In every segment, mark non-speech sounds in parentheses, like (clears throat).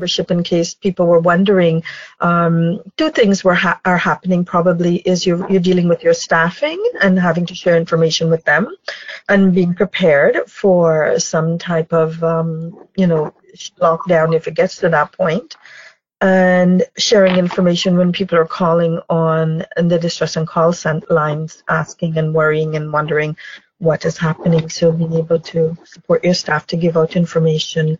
Membership in case people were wondering. Um, two things were ha- are happening probably is you're, you're dealing with your staffing and having to share information with them and being prepared for some type of, um, you know, lockdown if it gets to that point and sharing information when people are calling on the distress and call lines asking and worrying and wondering what is happening so being able to support your staff to give out information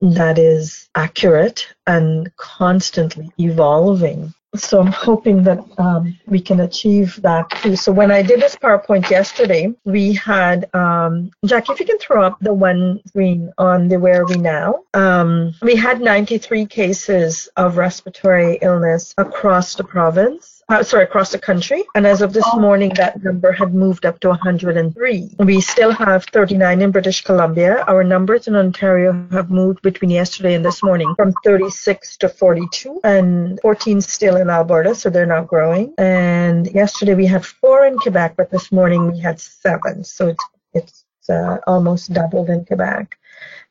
that is accurate and constantly evolving. So I'm hoping that um, we can achieve that too. So when I did this PowerPoint yesterday, we had um, Jackie, if you can throw up the one screen on the Where Are We Now? Um, we had 93 cases of respiratory illness across the province uh, sorry, across the country. And as of this morning, that number had moved up to 103. We still have 39 in British Columbia. Our numbers in Ontario have moved between yesterday and this morning from 36 to 42 and 14 still in Alberta, so they're not growing. And yesterday we had four in Quebec, but this morning we had seven. So it's, it's uh, almost doubled in Quebec.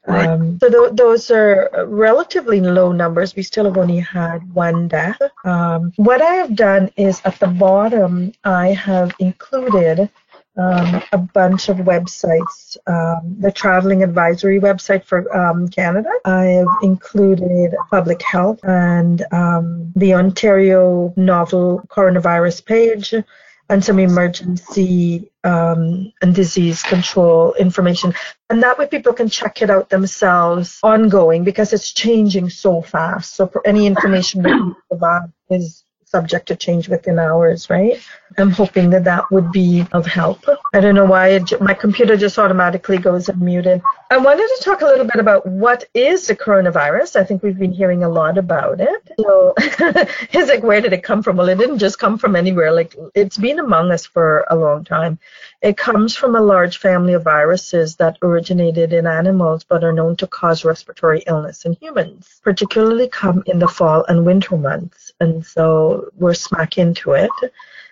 Right. Um, so th- those are relatively low numbers. We still have only had one death. Um, what I have done is at the bottom, I have included um, a bunch of websites. Um, the traveling advisory website for um, Canada. I have included public health and um, the Ontario novel coronavirus page and some emergency um, and disease control information. And that way people can check it out themselves ongoing because it's changing so fast. So any information that you provide is subject to change within hours, right? I'm hoping that that would be of help. I don't know why it, my computer just automatically goes unmuted. I wanted to talk a little bit about what is the coronavirus. I think we've been hearing a lot about it. So (laughs) it's like, where did it come from? Well, it didn't just come from anywhere. Like it's been among us for a long time. It comes from a large family of viruses that originated in animals but are known to cause respiratory illness in humans, particularly come in the fall and winter months. And so we're smack into it.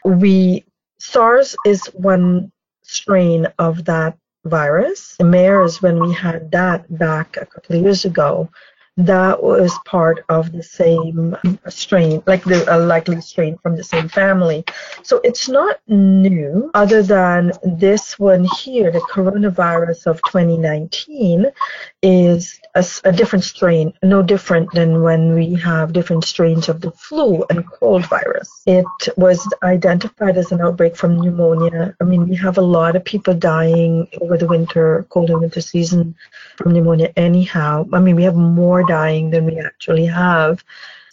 We SARS is one strain of that virus. MERS, when we had that back a couple of years ago, that was part of the same strain, like the a likely strain from the same family. So it's not new, other than this one here, the coronavirus of 2019, is a, a different strain, no different than when we have different strains of the flu and cold virus. It was identified as an outbreak from pneumonia. I mean, we have a lot of people dying over the winter, cold and winter season from pneumonia anyhow. I mean, we have more dying than we actually have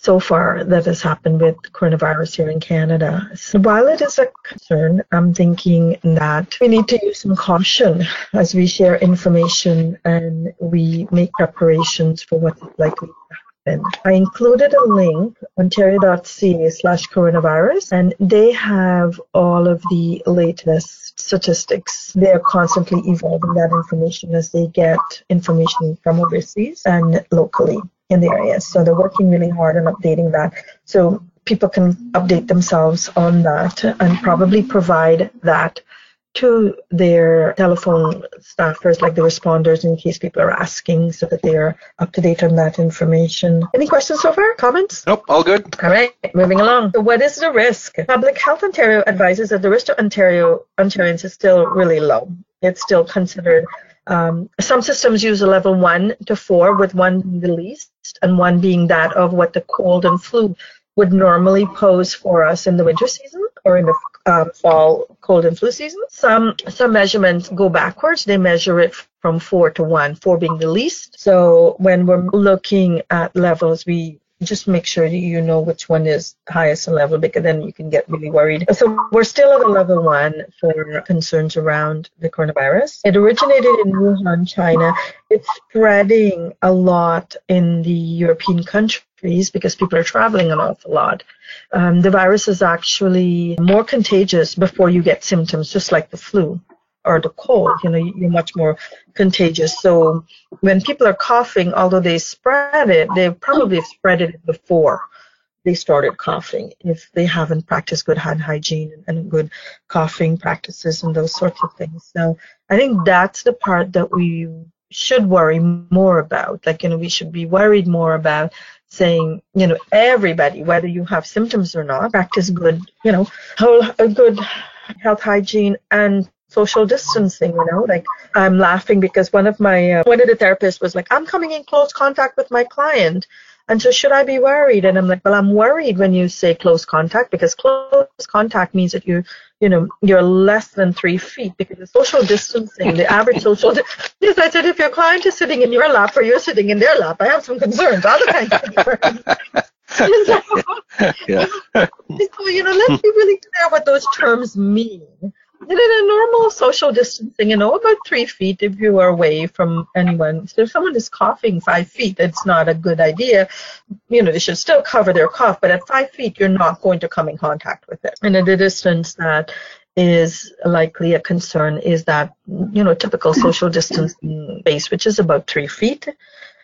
so far that has happened with coronavirus here in Canada. So while it is a concern, I'm thinking that we need to use some caution as we share information and we make preparations for what is likely to happen. I included a link, ontario.ca slash coronavirus, and they have all of the latest statistics. They're constantly evolving that information as they get information from overseas and locally in the area. So they're working really hard on updating that. So people can update themselves on that and probably provide that to their telephone staffers, like the responders, in case people are asking, so that they are up to date on that information. Any questions so far? Comments? Nope, all good. All right, moving along. So, what is the risk? Public Health Ontario advises that the risk to Ontario Ontarians is still really low. It's still considered um, some systems use a level one to four, with one being the least and one being that of what the cold and flu would normally pose for us in the winter season or in the um, fall cold and flu season. Some some measurements go backwards. They measure it from four to one, four being the least. So when we're looking at levels, we just make sure that you know which one is highest in level because then you can get really worried. So we're still at a level one for concerns around the coronavirus. It originated in Wuhan, China. It's spreading a lot in the European countries because people are traveling an awful lot. Um, the virus is actually more contagious before you get symptoms, just like the flu or the cold, you know, you're much more contagious. So when people are coughing, although they spread it, they probably have spread it before they started coughing if they haven't practiced good hand hygiene and good coughing practices and those sorts of things. So I think that's the part that we should worry more about. Like, you know, we should be worried more about saying, you know, everybody, whether you have symptoms or not, practice good, you know, whole, good health hygiene and social distancing, you know, like I'm laughing because one of my, uh, one of the therapists was like, I'm coming in close contact with my client. And so should I be worried? And I'm like, well, I'm worried when you say close contact because close contact means that you, you know, you're less than three feet because the social distancing, the average social, di- (laughs) yes, I said if your client is sitting in your lap or you're sitting in their lap, I have some concerns, other kinds of concerns. so, (laughs) yeah. (laughs) so, you know, let's be really clear what those terms mean in a normal social distancing, you know, about three feet if you are away from anyone. So if someone is coughing five feet, it's not a good idea. You know, they should still cover their cough, but at five feet, you're not going to come in contact with it. And at a distance that is likely a concern is that, you know, typical social distancing base, which is about three feet.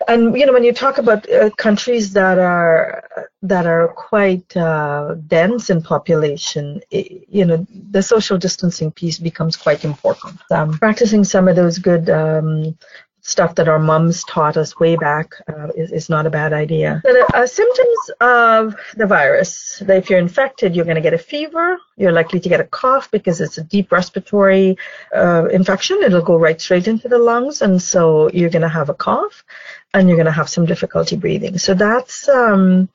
And you know, when you talk about uh, countries that are that are quite uh, dense in population, it, you know, the social distancing piece becomes quite important. Um, practicing some of those good um, stuff that our mums taught us way back uh, is, is not a bad idea. The uh, symptoms of the virus, that if you're infected, you're going to get a fever, you're likely to get a cough because it's a deep respiratory uh, infection. It'll go right straight into the lungs, and so you're going to have a cough and you're going to have some difficulty breathing. So that's um,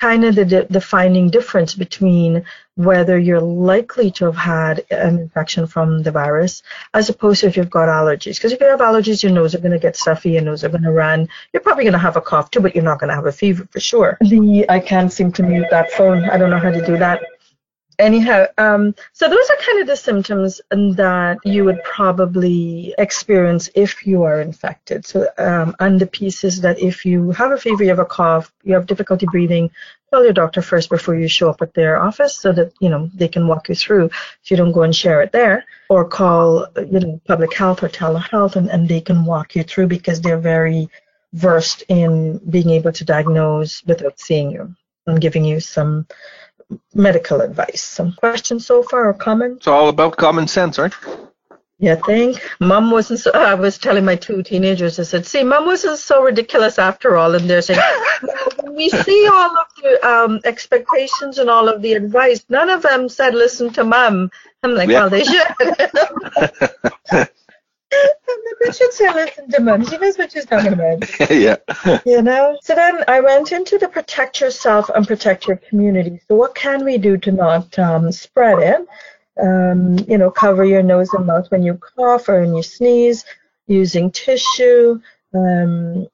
kind of the de- defining difference between whether you're likely to have had an infection from the virus as opposed to if you've got allergies. Because if you have allergies, your nose are going to get stuffy, your nose are going to run. You're probably going to have a cough too, but you're not going to have a fever for sure. The I can't seem to mute that phone. I don't know how to do that anyhow um, so those are kind of the symptoms that you would probably experience if you are infected. So um, and the piece is that if you have a fever you have a cough you have difficulty breathing tell your doctor first before you show up at their office so that you know they can walk you through. If you don't go and share it there or call you know public health or telehealth and, and they can walk you through because they're very versed in being able to diagnose without seeing you and giving you some medical advice. Some questions so far or comments? It's all about common sense, right? Yeah, I think mom wasn't so. I was telling my two teenagers, I said, "See, mom wasn't so ridiculous after all." And they're saying, (laughs) we see all of the um, expectations and all of the advice, none of them said, "Listen to mom." I'm like, yeah. well, they should. (laughs) (laughs) Should say listen to mom. She knows what she's talking about. (laughs) yeah. You know? So then I went into the protect yourself and protect your community. So what can we do to not um, spread it? Um, you know, cover your nose and mouth when you cough or when you sneeze, using tissue, um,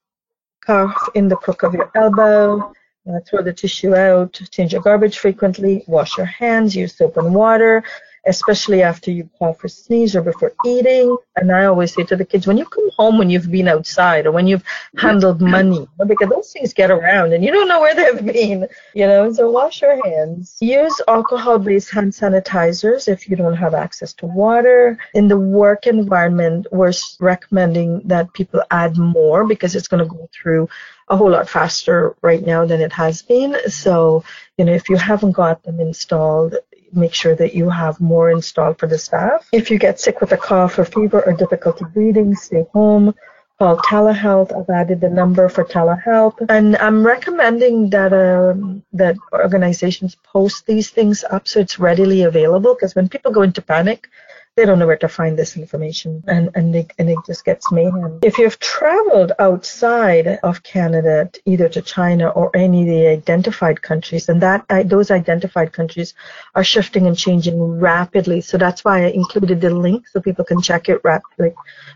cough in the crook of your elbow, uh, throw the tissue out, change your garbage frequently, wash your hands, use soap and water, especially after you cough or sneeze or before eating. And I always say to the kids, when you come home when you've been outside or when you've handled money, because those things get around and you don't know where they've been, you know, so wash your hands. Use alcohol-based hand sanitizers if you don't have access to water. In the work environment, we're recommending that people add more because it's going to go through a whole lot faster right now than it has been. So, you know, if you haven't got them installed, make sure that you have more installed for the staff. If you get sick with a cough or fever or difficulty breathing, stay home. Call telehealth. I've added the number for telehealth, and I'm recommending that um, that organizations post these things up so it's readily available. Because when people go into panic, they don't know where to find this information and, and, they, and it just gets mayhem. If you've traveled outside of Canada, either to China or any of the identified countries, and that those identified countries are shifting and changing rapidly. So that's why I included the link so people can check it rap, like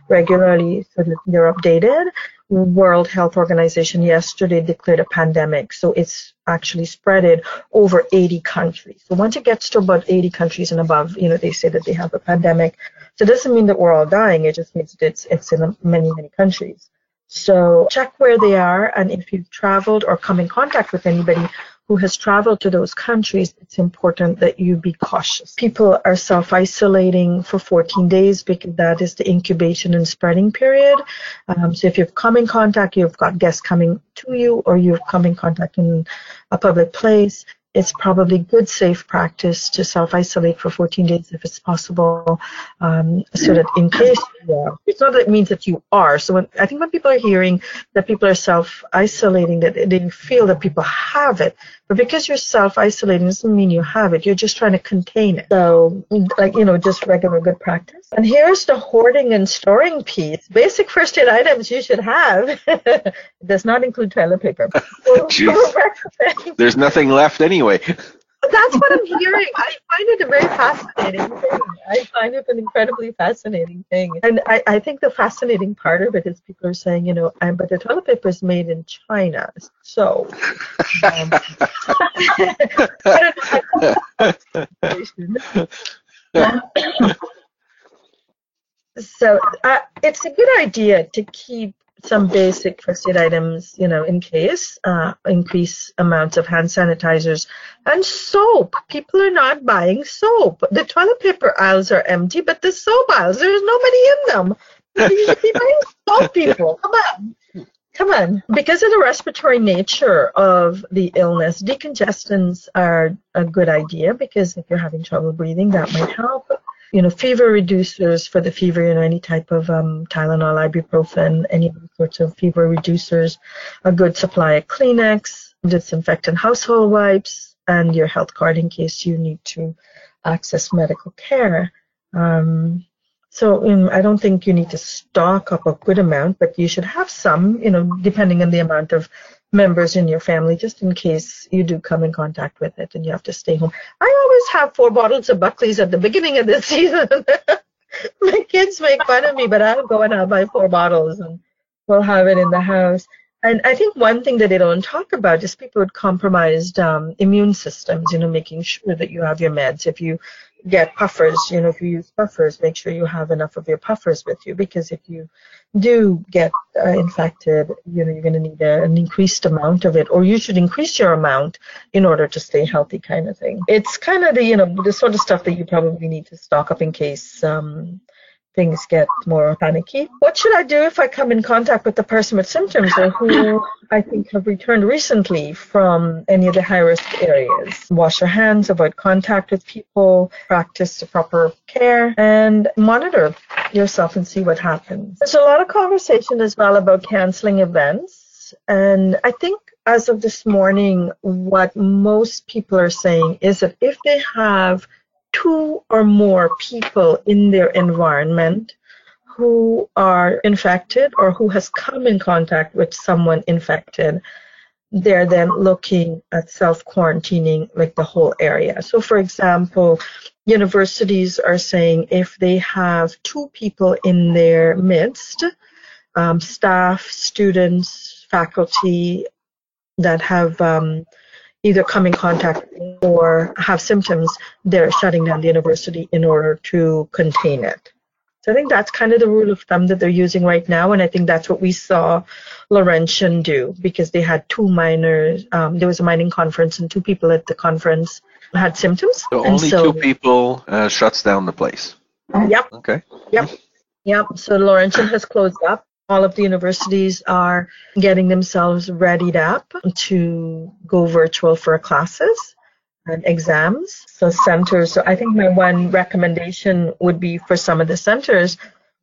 regularly so that they're updated World Health Organization yesterday declared a pandemic. So it's actually spreaded over 80 countries. So once it gets to about 80 countries and above, you know, they say that they have a pandemic. So it doesn't mean that we're all dying. It just means that it's, it's in many, many countries. So check where they are. And if you've traveled or come in contact with anybody who has traveled to those countries, it's important that you be cautious. People are self isolating for 14 days because that is the incubation and spreading period. Um, so if you've come in contact, you've got guests coming to you, or you've come in contact in a public place, it's probably good safe practice to self-isolate for 14 days if it's possible um, so that in case you are it's not that it means that you are so when, i think when people are hearing that people are self-isolating that they feel that people have it but because you're self-isolating doesn't mean you have it. You're just trying to contain it. So like you know just regular good practice. And here's the hoarding and storing piece. Basic first aid items you should have. (laughs) It does not include toilet paper. (laughs) (laughs) There's nothing left anyway. That's what I'm hearing. (laughs) I find it a very fascinating thing. I find it an incredibly fascinating thing. And I, I think the fascinating part of it is people are saying, you know, um, but the toilet paper is made in China. So, um, (laughs) (laughs) so uh, it's a good idea to keep some basic first aid items, you know, in case, uh, increase amounts of hand sanitizers and soap. People are not buying soap. The toilet paper aisles are empty, but the soap aisles, there's nobody in them. You should be (laughs) buying soap, people. Come on. Come on. Because of the respiratory nature of the illness, decongestants are a good idea because if you're having trouble breathing, that might help you know, fever reducers for the fever, you know, any type of um, Tylenol, ibuprofen, any sorts of fever reducers, a good supply of Kleenex, disinfectant household wipes, and your health card in case you need to access medical care. Um, so um, I don't think you need to stock up a good amount, but you should have some, you know, depending on the amount of members in your family just in case you do come in contact with it and you have to stay home. I always have four bottles of Buckley's at the beginning of the (laughs) season. (laughs) My kids make fun of me, but I'll go and I'll buy four bottles and we'll have it in the house. And I think one thing that they don't talk about is people with compromised um, immune systems, you know, making sure that you have your meds. If you get puffers, you know, if you use puffers, make sure you have enough of your puffers with you because if you do get uh, infected, you know, you're going to need a, an increased amount of it, or you should increase your amount in order to stay healthy, kind of thing. It's kind of the, you know, the sort of stuff that you probably need to stock up in case um, things get more panicky. What should I do if I come in contact with the person with symptoms or who I think have returned recently from any of the high risk areas? Wash your hands, avoid contact with people, practice the proper care, and monitor yourself and see what happens. There's a lot of conversation as well about canceling events. And I think as of this morning, what most people are saying is that if they have two or more people in their environment who are infected or who has come in contact with someone infected, they're then looking at self quarantining like the whole area. So, for example, universities are saying if they have two people in their midst, um, staff, students, faculty that have um, either come in contact or have symptoms, they're shutting down the university in order to contain it. So I think that's kind of the rule of thumb that they're using right now, and I think that's what we saw Laurentian do because they had two miners. Um, there was a mining conference, and two people at the conference had symptoms. So only so, two people uh, shuts down the place. Yep. Okay. Yep. Yep. So Laurentian has closed up all of the universities are getting themselves readied up to go virtual for classes and exams. So centers, so I think my one recommendation would be for some of the centers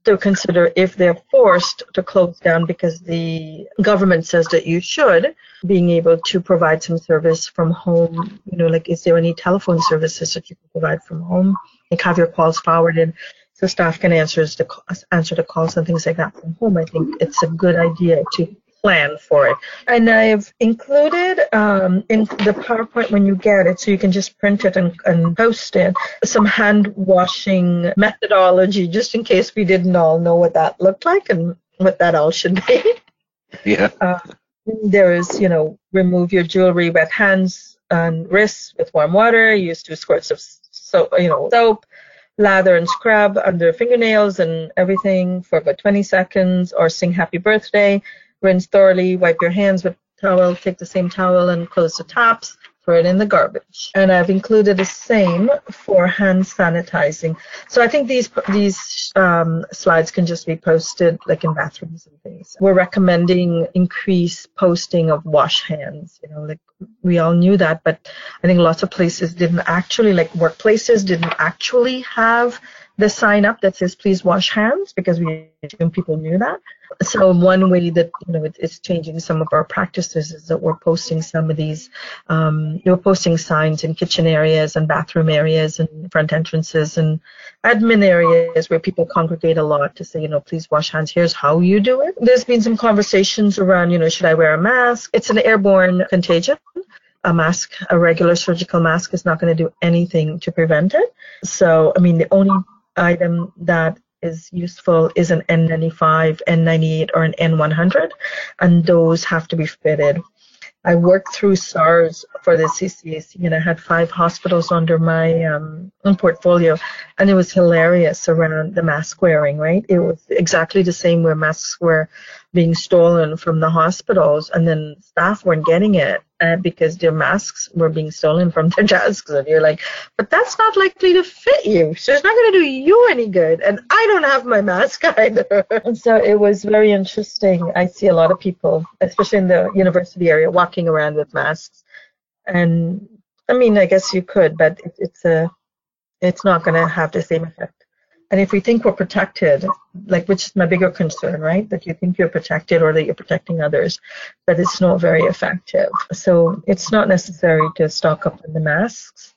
to consider if they're forced to close down because the government says that you should, being able to provide some service from home. You know, like is there any telephone services that you can provide from home? Like have your calls forwarded so staff can answer the answer the calls and things like that from home. I think it's a good idea to plan for it. And I've included um, in the PowerPoint when you get it, so you can just print it and, and post it, some hand washing methodology, just in case we didn't all know what that looked like and what that all should be. Yeah. Uh, there is, you know, remove your jewelry, wet hands and wrists with warm water. Use two squirts of so you know soap, lather and scrub under fingernails and everything for about 20 seconds, or sing Happy Birthday. Rinse thoroughly. Wipe your hands with towel. Take the same towel and close the tops throw it in the garbage. And I've included the same for hand sanitizing. So I think these these um, slides can just be posted like in bathrooms and things. We're recommending increased posting of wash hands. You know, like we all knew that, but I think lots of places didn't actually, like workplaces didn't actually have the sign up that says please wash hands because we assume people knew that. So one way that you know it's changing some of our practices is that we're posting some of these, um, we're posting signs in kitchen areas and bathroom areas and front entrances and admin areas where people congregate a lot to say, you know, please wash hands. Here's how you do it. There's been some conversations around, you know, should I wear a mask? It's an airborne contagion a mask, a regular surgical mask, is not going to do anything to prevent it. So, I mean, the only item that is useful is an N95, N98, or an N100, and those have to be fitted. I worked through SARS for the CCAC, and I had five hospitals under my um, portfolio, and it was hilarious around the mask wearing. Right, it was exactly the same where masks were being stolen from the hospitals, and then staff weren't getting it uh, because their masks were being stolen from their desks. And you're like, but that's not likely to fit you. So it's not going to do you any good. And I don't have my mask (laughs) either. and so it was very interesting. I see a lot of people, especially in the university area, walking around with masks. And I mean, I guess you could, but it, it's a, it's not going to have the same effect. And if we think we're protected, like which is my bigger concern, right? That you think you're protected or that you're protecting others, but it's not very effective. So it's not necessary to stock up on the masks.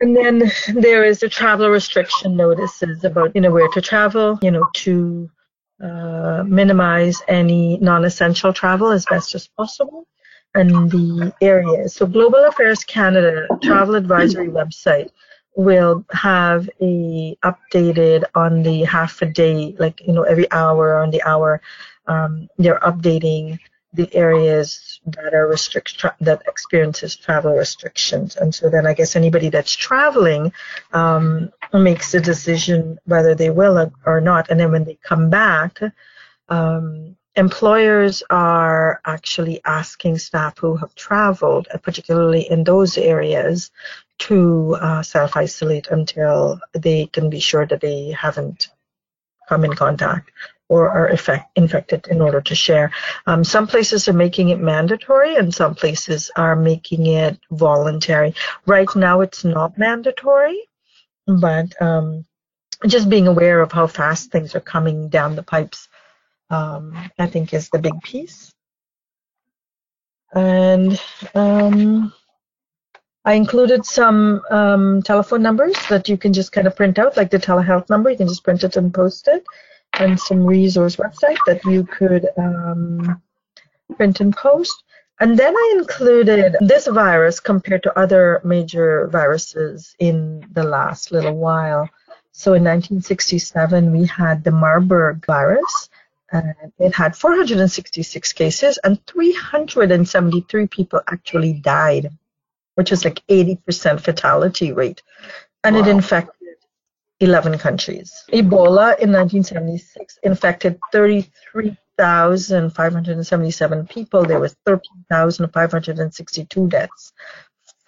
And then there is the travel restriction notices about, you know, where to travel, you know, to uh, minimize any non-essential travel as best as possible and the areas. So Global Affairs Canada travel advisory website will have a updated on the half a day, like you know every hour on the hour, um, they're updating the areas that are restrict tra- that experiences travel restrictions, and so then I guess anybody that's traveling um, makes a decision whether they will or not, and then when they come back. Um, employers are actually asking staff who have traveled, particularly in those areas, to uh, self isolate until they can be sure that they haven't come in contact or are effect, infected in order to share. Um, some places are making it mandatory and some places are making it voluntary. Right now it's not mandatory, but um, just being aware of how fast things are coming down the pipes, um, I think is the big piece. And um, I included some um, telephone numbers that you can just kind of print out, like the telehealth number. You can just print it and post it, and some resource website that you could um, print and post. And then I included this virus compared to other major viruses in the last little while. So in 1967, we had the Marburg virus. And it had 466 cases, and 373 people actually died which is like 80% fatality rate. And wow. it infected 11 countries. Ebola in 1976 infected 33,577 people. There was 13,562 deaths.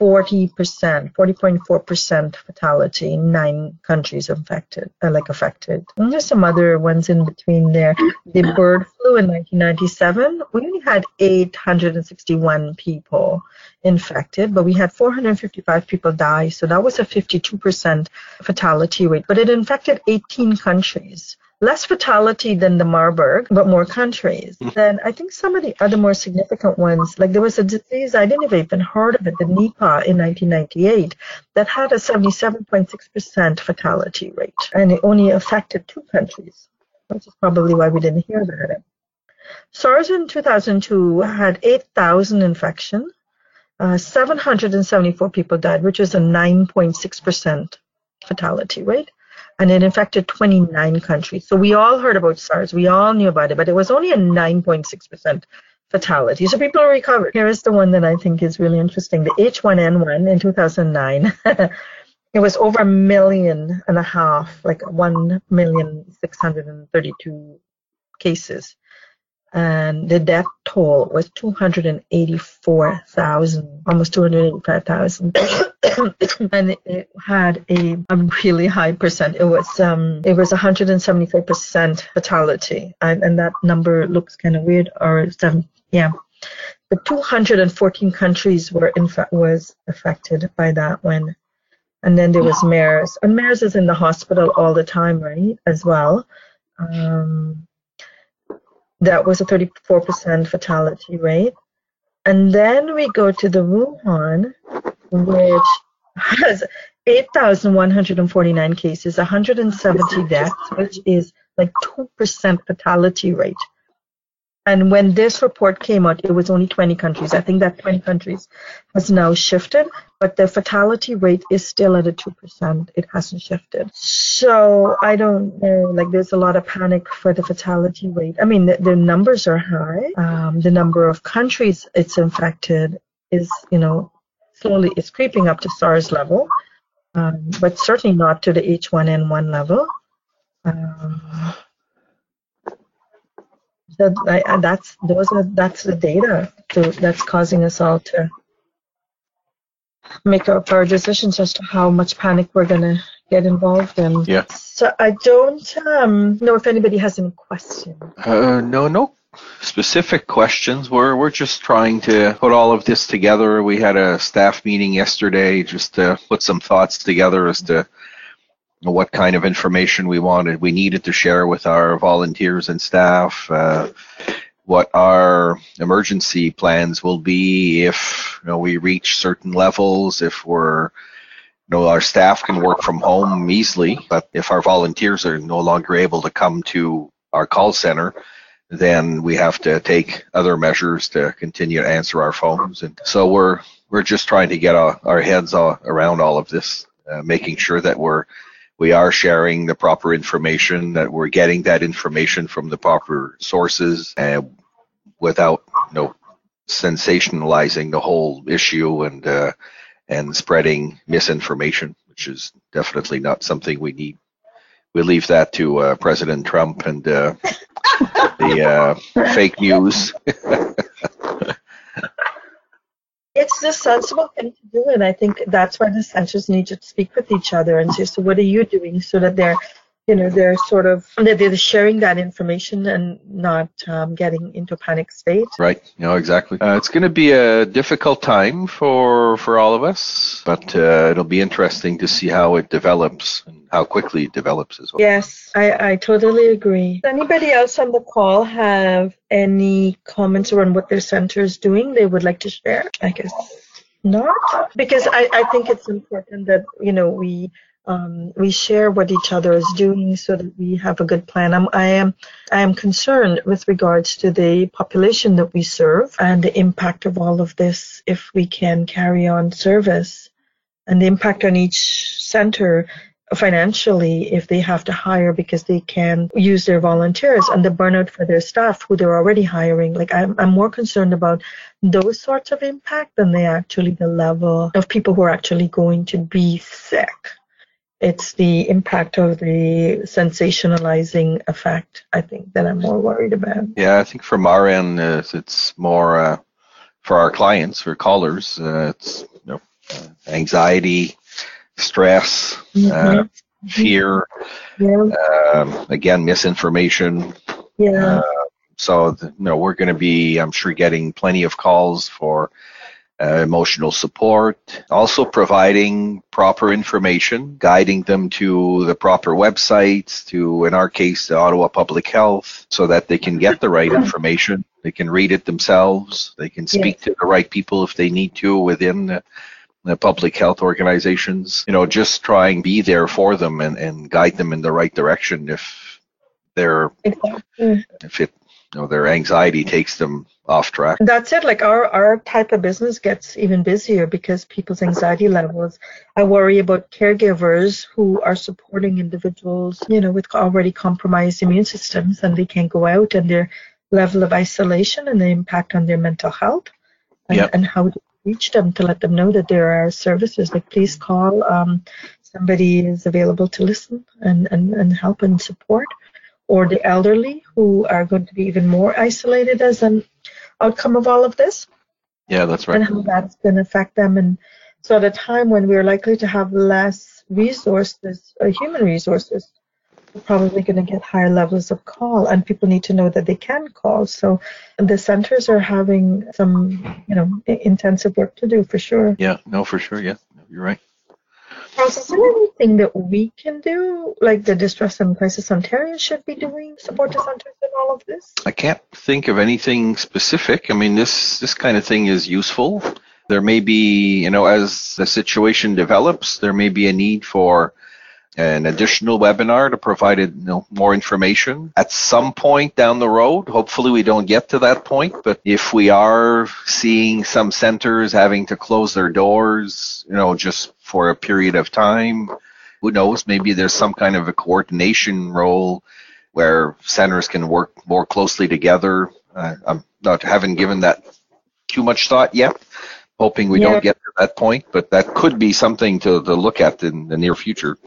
40%, 40.4% fatality in nine countries affected, uh, like affected. And there's some other ones in between there. The bird flu in 1997, we only had 861 people infected, but we had 455 people die. So that was a 52% fatality rate, but it infected 18 countries less fatality than the Marburg, but more countries. Mm. Then I think some of the other more significant ones, like there was a disease, I didn't even heard of it, the Nipah in 1998, that had a 77.6% fatality rate, and it only affected two countries, which is probably why we didn't hear about it. SARS in 2002 had 8,000 infections. Uh, 774 people died, which is a 9.6% fatality rate. And it infected 29 countries. So we all heard about SARS, we all knew about it, but it was only a 9.6% fatality. So people recovered. Here is the one that I think is really interesting: the H1N1 in 2009. (laughs) it was over a million and a half, like one million six hundred and thirty-two cases and the death toll was 284,000, almost 285,000. (coughs) and it had a, a, really high percent. It was um, it was 174% fatality, and, and that number looks kind of weird. Or seven, yeah, but 214 countries were in fact was affected by that one. And then there was MERS, and MERS is in the hospital all the time, right? As well. Um, that was a 34% fatality rate. And then we go to the Wuhan, which has 8,149 cases, 170 deaths, which is like 2% fatality rate. And when this report came out, it was only 20 countries. I think that 20 countries has now shifted, but the fatality rate is still at a 2%. It hasn't shifted. So I don't know, like there's a lot of panic for the fatality rate. I mean, the, the numbers are high. Um, the number of countries it's infected is, you know, slowly, it's creeping up to SARS level, um, but certainly not to the H1N1 level. Um, so I, that's those are that's the data to, that's causing us all to make up our decisions as to how much panic we're gonna get involved in. Yeah. So I don't um, know if anybody has any questions. Uh, no, no specific questions. We're we're just trying to put all of this together. We had a staff meeting yesterday just to put some thoughts together as to what kind of information we wanted, we needed to share with our volunteers and staff, uh, what our emergency plans will be if you know, we reach certain levels, if we're you know, our staff can work from home easily, but if our volunteers are no longer able to come to our call center, then we have to take other measures to continue to answer our phones. And so we're we're just trying to get our, our heads all, around all of this, uh, making sure that we're we are sharing the proper information, that we're getting that information from the proper sources and without you know, sensationalizing the whole issue and uh, and spreading misinformation, which is definitely not something we need. We leave that to uh, President Trump and uh, the uh, fake news. (laughs) it's the sensible thing to do, and I think that's why the centers need to speak with each other and say, so what are you doing, so that they're, you know, they're sort of they're sharing that information and not um, getting into a panic state. Right. You know exactly. Uh, it's going to be a difficult time for for all of us, but uh, it'll be interesting to see how it develops and how quickly it develops as well. Yes, I, I totally agree. Does anybody else on the call have any comments around what their center is doing they would like to share? I guess not, because I, I think it's important that, you know, we um, we share what each other is doing so that we have a good plan. I'm, I am I am concerned with regards to the population that we serve and the impact of all of this if we can carry on service and the impact on each center financially if they have to hire because they can use their volunteers and the burnout for their staff who they're already hiring. Like I'm, I'm more concerned about those sorts of impact than they actually the level of people who are actually going to be sick. It's the impact of the sensationalizing effect, I think, that I'm more worried about. Yeah, I think from our end, uh, it's more uh, for our clients, for callers, uh, it's you know, anxiety, stress, mm-hmm. uh, fear, yeah. um, again, misinformation. Yeah. Uh, so, you know, we're going to be, I'm sure, getting plenty of calls for uh, emotional support, also providing proper information, guiding them to the proper websites, to, in our case, the Ottawa Public Health, so that they can get the right information. They can read it themselves. They can speak yes. to the right people if they need to within the, the public health organizations, you know, just try and be there for them and, and guide them in the right direction if they're, exactly. if it, you know their anxiety takes them off track. That's it. Like our our type of business gets even busier because people's anxiety levels. I worry about caregivers who are supporting individuals, you know, with already compromised immune systems, and they can't go out, and their level of isolation and the impact on their mental health, and, Yep. and how to reach them to let them know that there are services. Like please call. Um, somebody is available to listen and, and, and help and support or the elderly who are going to be even more isolated as an outcome of all of this Yeah, that's right. and how that's going to affect them. And so at a time when we're likely to have less resources, uh, human resources, we're probably going to get higher levels of call and people need to know that they can call. So the centers are having some, you know, intensive work to do for sure. Yeah, no, for sure. Yeah, you're right. Is there anything that we can do, like the Distress and Crisis Ontario should be doing, support the centers in all of this? I can't think of anything specific. I mean, this this kind of thing is useful. There may be, you know, as the situation develops, there may be a need for an additional webinar to provide you know, more information at some point down the road. Hopefully, we don't get to that point. But if we are seeing some centers having to close their doors, you know, just for a period of time, who knows? Maybe there's some kind of a coordination role where centers can work more closely together. Uh, I'm not haven't given that too much thought yet. Hoping we Yeah. don't get to that point, but that could be something to, to look at in the near future,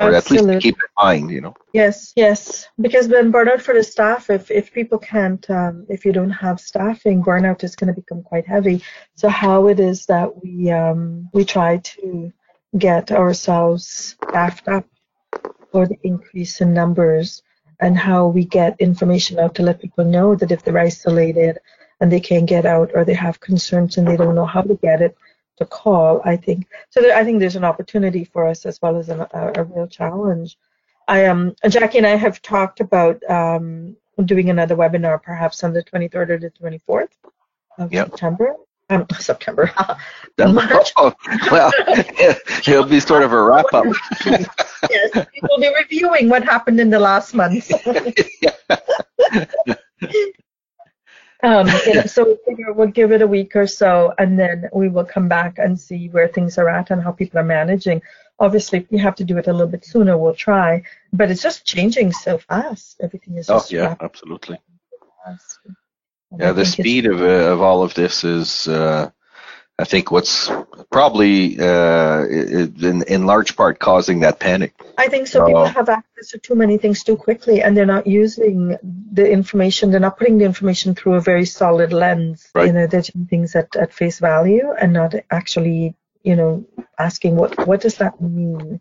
or at least Absolutely. keep in mind. You know. Yes, yes. Because then burnout for the staff, if if people can't, um, if you don't have staffing, burnout is going to become quite heavy. So how it is that we um, we try to get ourselves staffed up for the increase in numbers, and how we get information out to let people know that if they're isolated and they can't get out or they have concerns and they don't know how to get it, to call. I think so. There, I think there's an opportunity for us as well as an, a, a real challenge. I um Jackie and I have talked about um doing another webinar perhaps on the 23rd or the 24th of Yep. September. Um, (laughs) September. March. Oh, well, it'll be sort of a wrap up. (laughs) yes, we will be reviewing what happened in the last month. (laughs) um, (laughs) so we'll give it a week or so, and then we will come back and see where things are at and how people are managing. Obviously, if we have to do it a little bit sooner, we'll try. But it's just changing so fast. Everything is Oh yeah, rapid absolutely. fast. And I Yeah, the speed of uh, of all of this is, uh, I think, what's probably uh, in in large part causing that panic. I think so. People Oh. have access to too many things too quickly, and they're not using the information. They're not putting the information through a very solid lens. Right. You know, they're taking things at, at face value and not actually, you know, asking what what does that mean,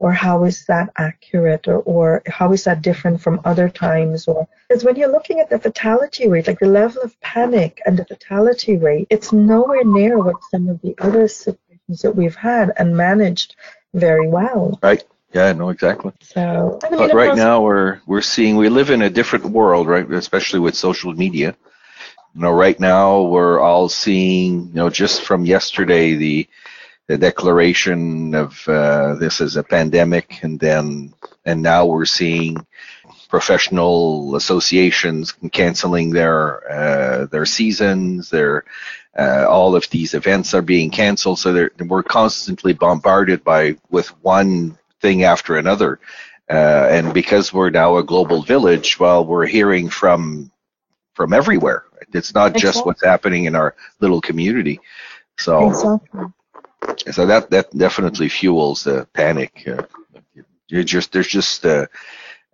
or how is that accurate, or or how is that different from other times, or because when you're looking at the fatality rate, like the level of panic and the fatality rate, it's nowhere near what some of the other situations that we've had and managed very well. Right? Yeah, no, exactly. So, I mean, But right now we're we're seeing we live in a different world, right? Especially with social media. You know, right now we're all seeing, you know, just from yesterday the the declaration of uh, this as a pandemic, and then and now we're seeing professional associations canceling their uh, their seasons. Their uh, all of these events are being canceled, so we're constantly bombarded by with one thing after another. Uh, and because we're now a global village, well, we're hearing from from everywhere. It's not just what's happening in our little community. So, Exactly. So that that definitely fuels the panic. Uh, you're just there's just a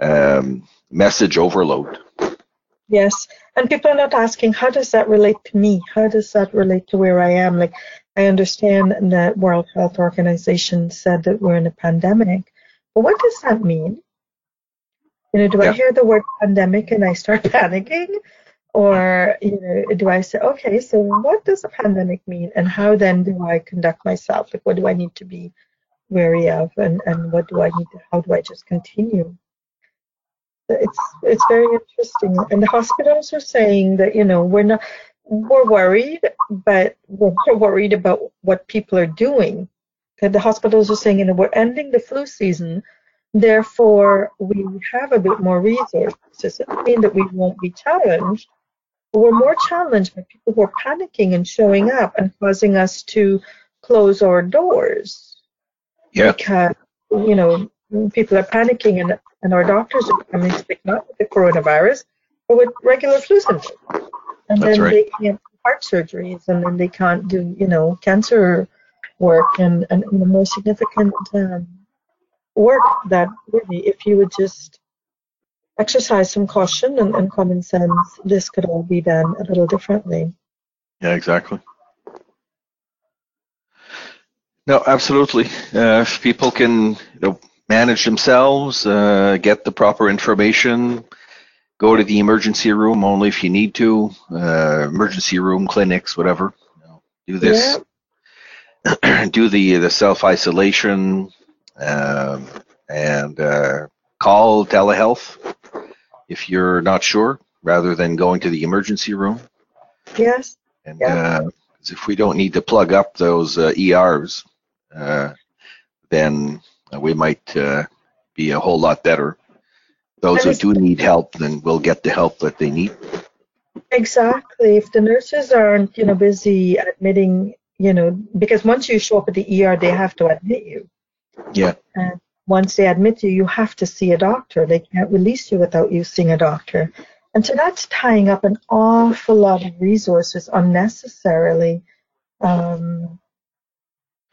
um, message overload. Yes. And people are not asking, how does that relate to me? How does that relate to where I am? Like, I understand that World Health Organization said that we're in a pandemic, but what does that mean? You know, do I hear the word pandemic and I start (laughs) panicking? Or, you know, do I say, okay, so what does a pandemic mean? And how then do I conduct myself? Like, what do I need to be wary of? And, and what do I need to, how do I just continue? it's it's very interesting and the hospitals are saying that you know we're not we're worried but we're worried about what people are doing that the hospitals are saying you know we're ending the flu season Therefore, we have a bit more resources. It doesn't mean that we won't be challenged, but we're more challenged by people who are panicking and showing up and causing us to close our doors. Yeah. Because, you know, people are panicking and, and our doctors are becoming sick, not with the coronavirus, but with regular flu symptoms. And That's then right. they can't do heart surgeries and then they can't do, you know, cancer work and, and know, more significant um, work that really, if you would just exercise some caution and, and common sense, this could all be done a little differently. Yeah, exactly. No, absolutely. Uh, if people can you know, manage themselves, uh, get the proper information, go to the emergency room only if you need to, uh, emergency room clinics, whatever. You know, do this. (clears throat) do the the self isolation um, and uh, call telehealth if you're not sure, rather than going to the emergency room. Yes. And Yeah. uh if we don't need to plug up those uh, ERs, uh, then we might uh, be a whole lot better. Those who do need help, then we'll get the help that they need. Exactly. If the nurses aren't, you know, busy admitting, you know, because once you show up at the ER, they have to admit you. Yeah. And once they admit you, you have to see a doctor. They can't release you without you seeing a doctor. And so that's tying up an awful lot of resources unnecessarily, um,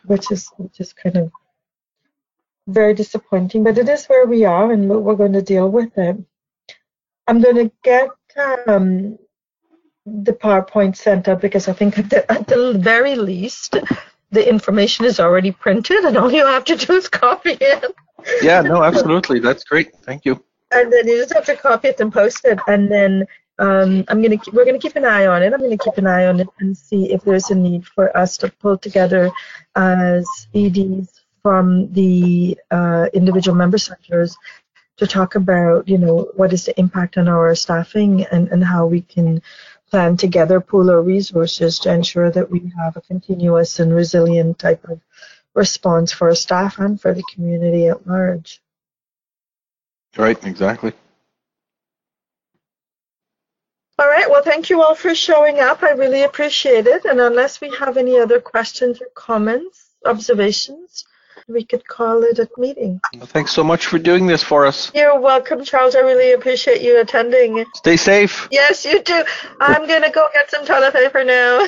which is which is kind of very disappointing. But it is where we are, and we're going to deal with it. I'm going to get um, the PowerPoint sent up because I think at the, at the very least, the information is already printed, and all you have to do is copy it. Yeah, no, absolutely. That's great. Thank you. and then you just have to copy it and post it and then um, I'm gonna keep, we're gonna keep an eye on it. I'm gonna keep an eye on it and see if there's a need for us to pull together as EDs from the uh, individual member centers to talk about you know what is the impact on our staffing and, and how we can plan together, pool our resources to ensure that we have a continuous and resilient type of response for our staff and for the community at large. Right, exactly. All right. Well, thank you all for showing up. I really appreciate it. And unless we have any other questions or comments, observations, we could call it a meeting. Thanks so much for doing this for us. You're welcome, Charles. I really appreciate you attending. Stay safe. Yes, you do. I'm going to go get some toilet paper now.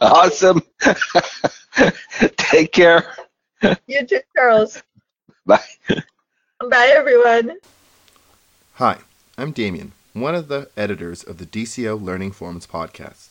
(laughs) awesome. (laughs) Take care. you too, Charles. Bye. Bye, everyone. Hi, I'm Damien, one of the editors of the DCO Learning Forums podcast.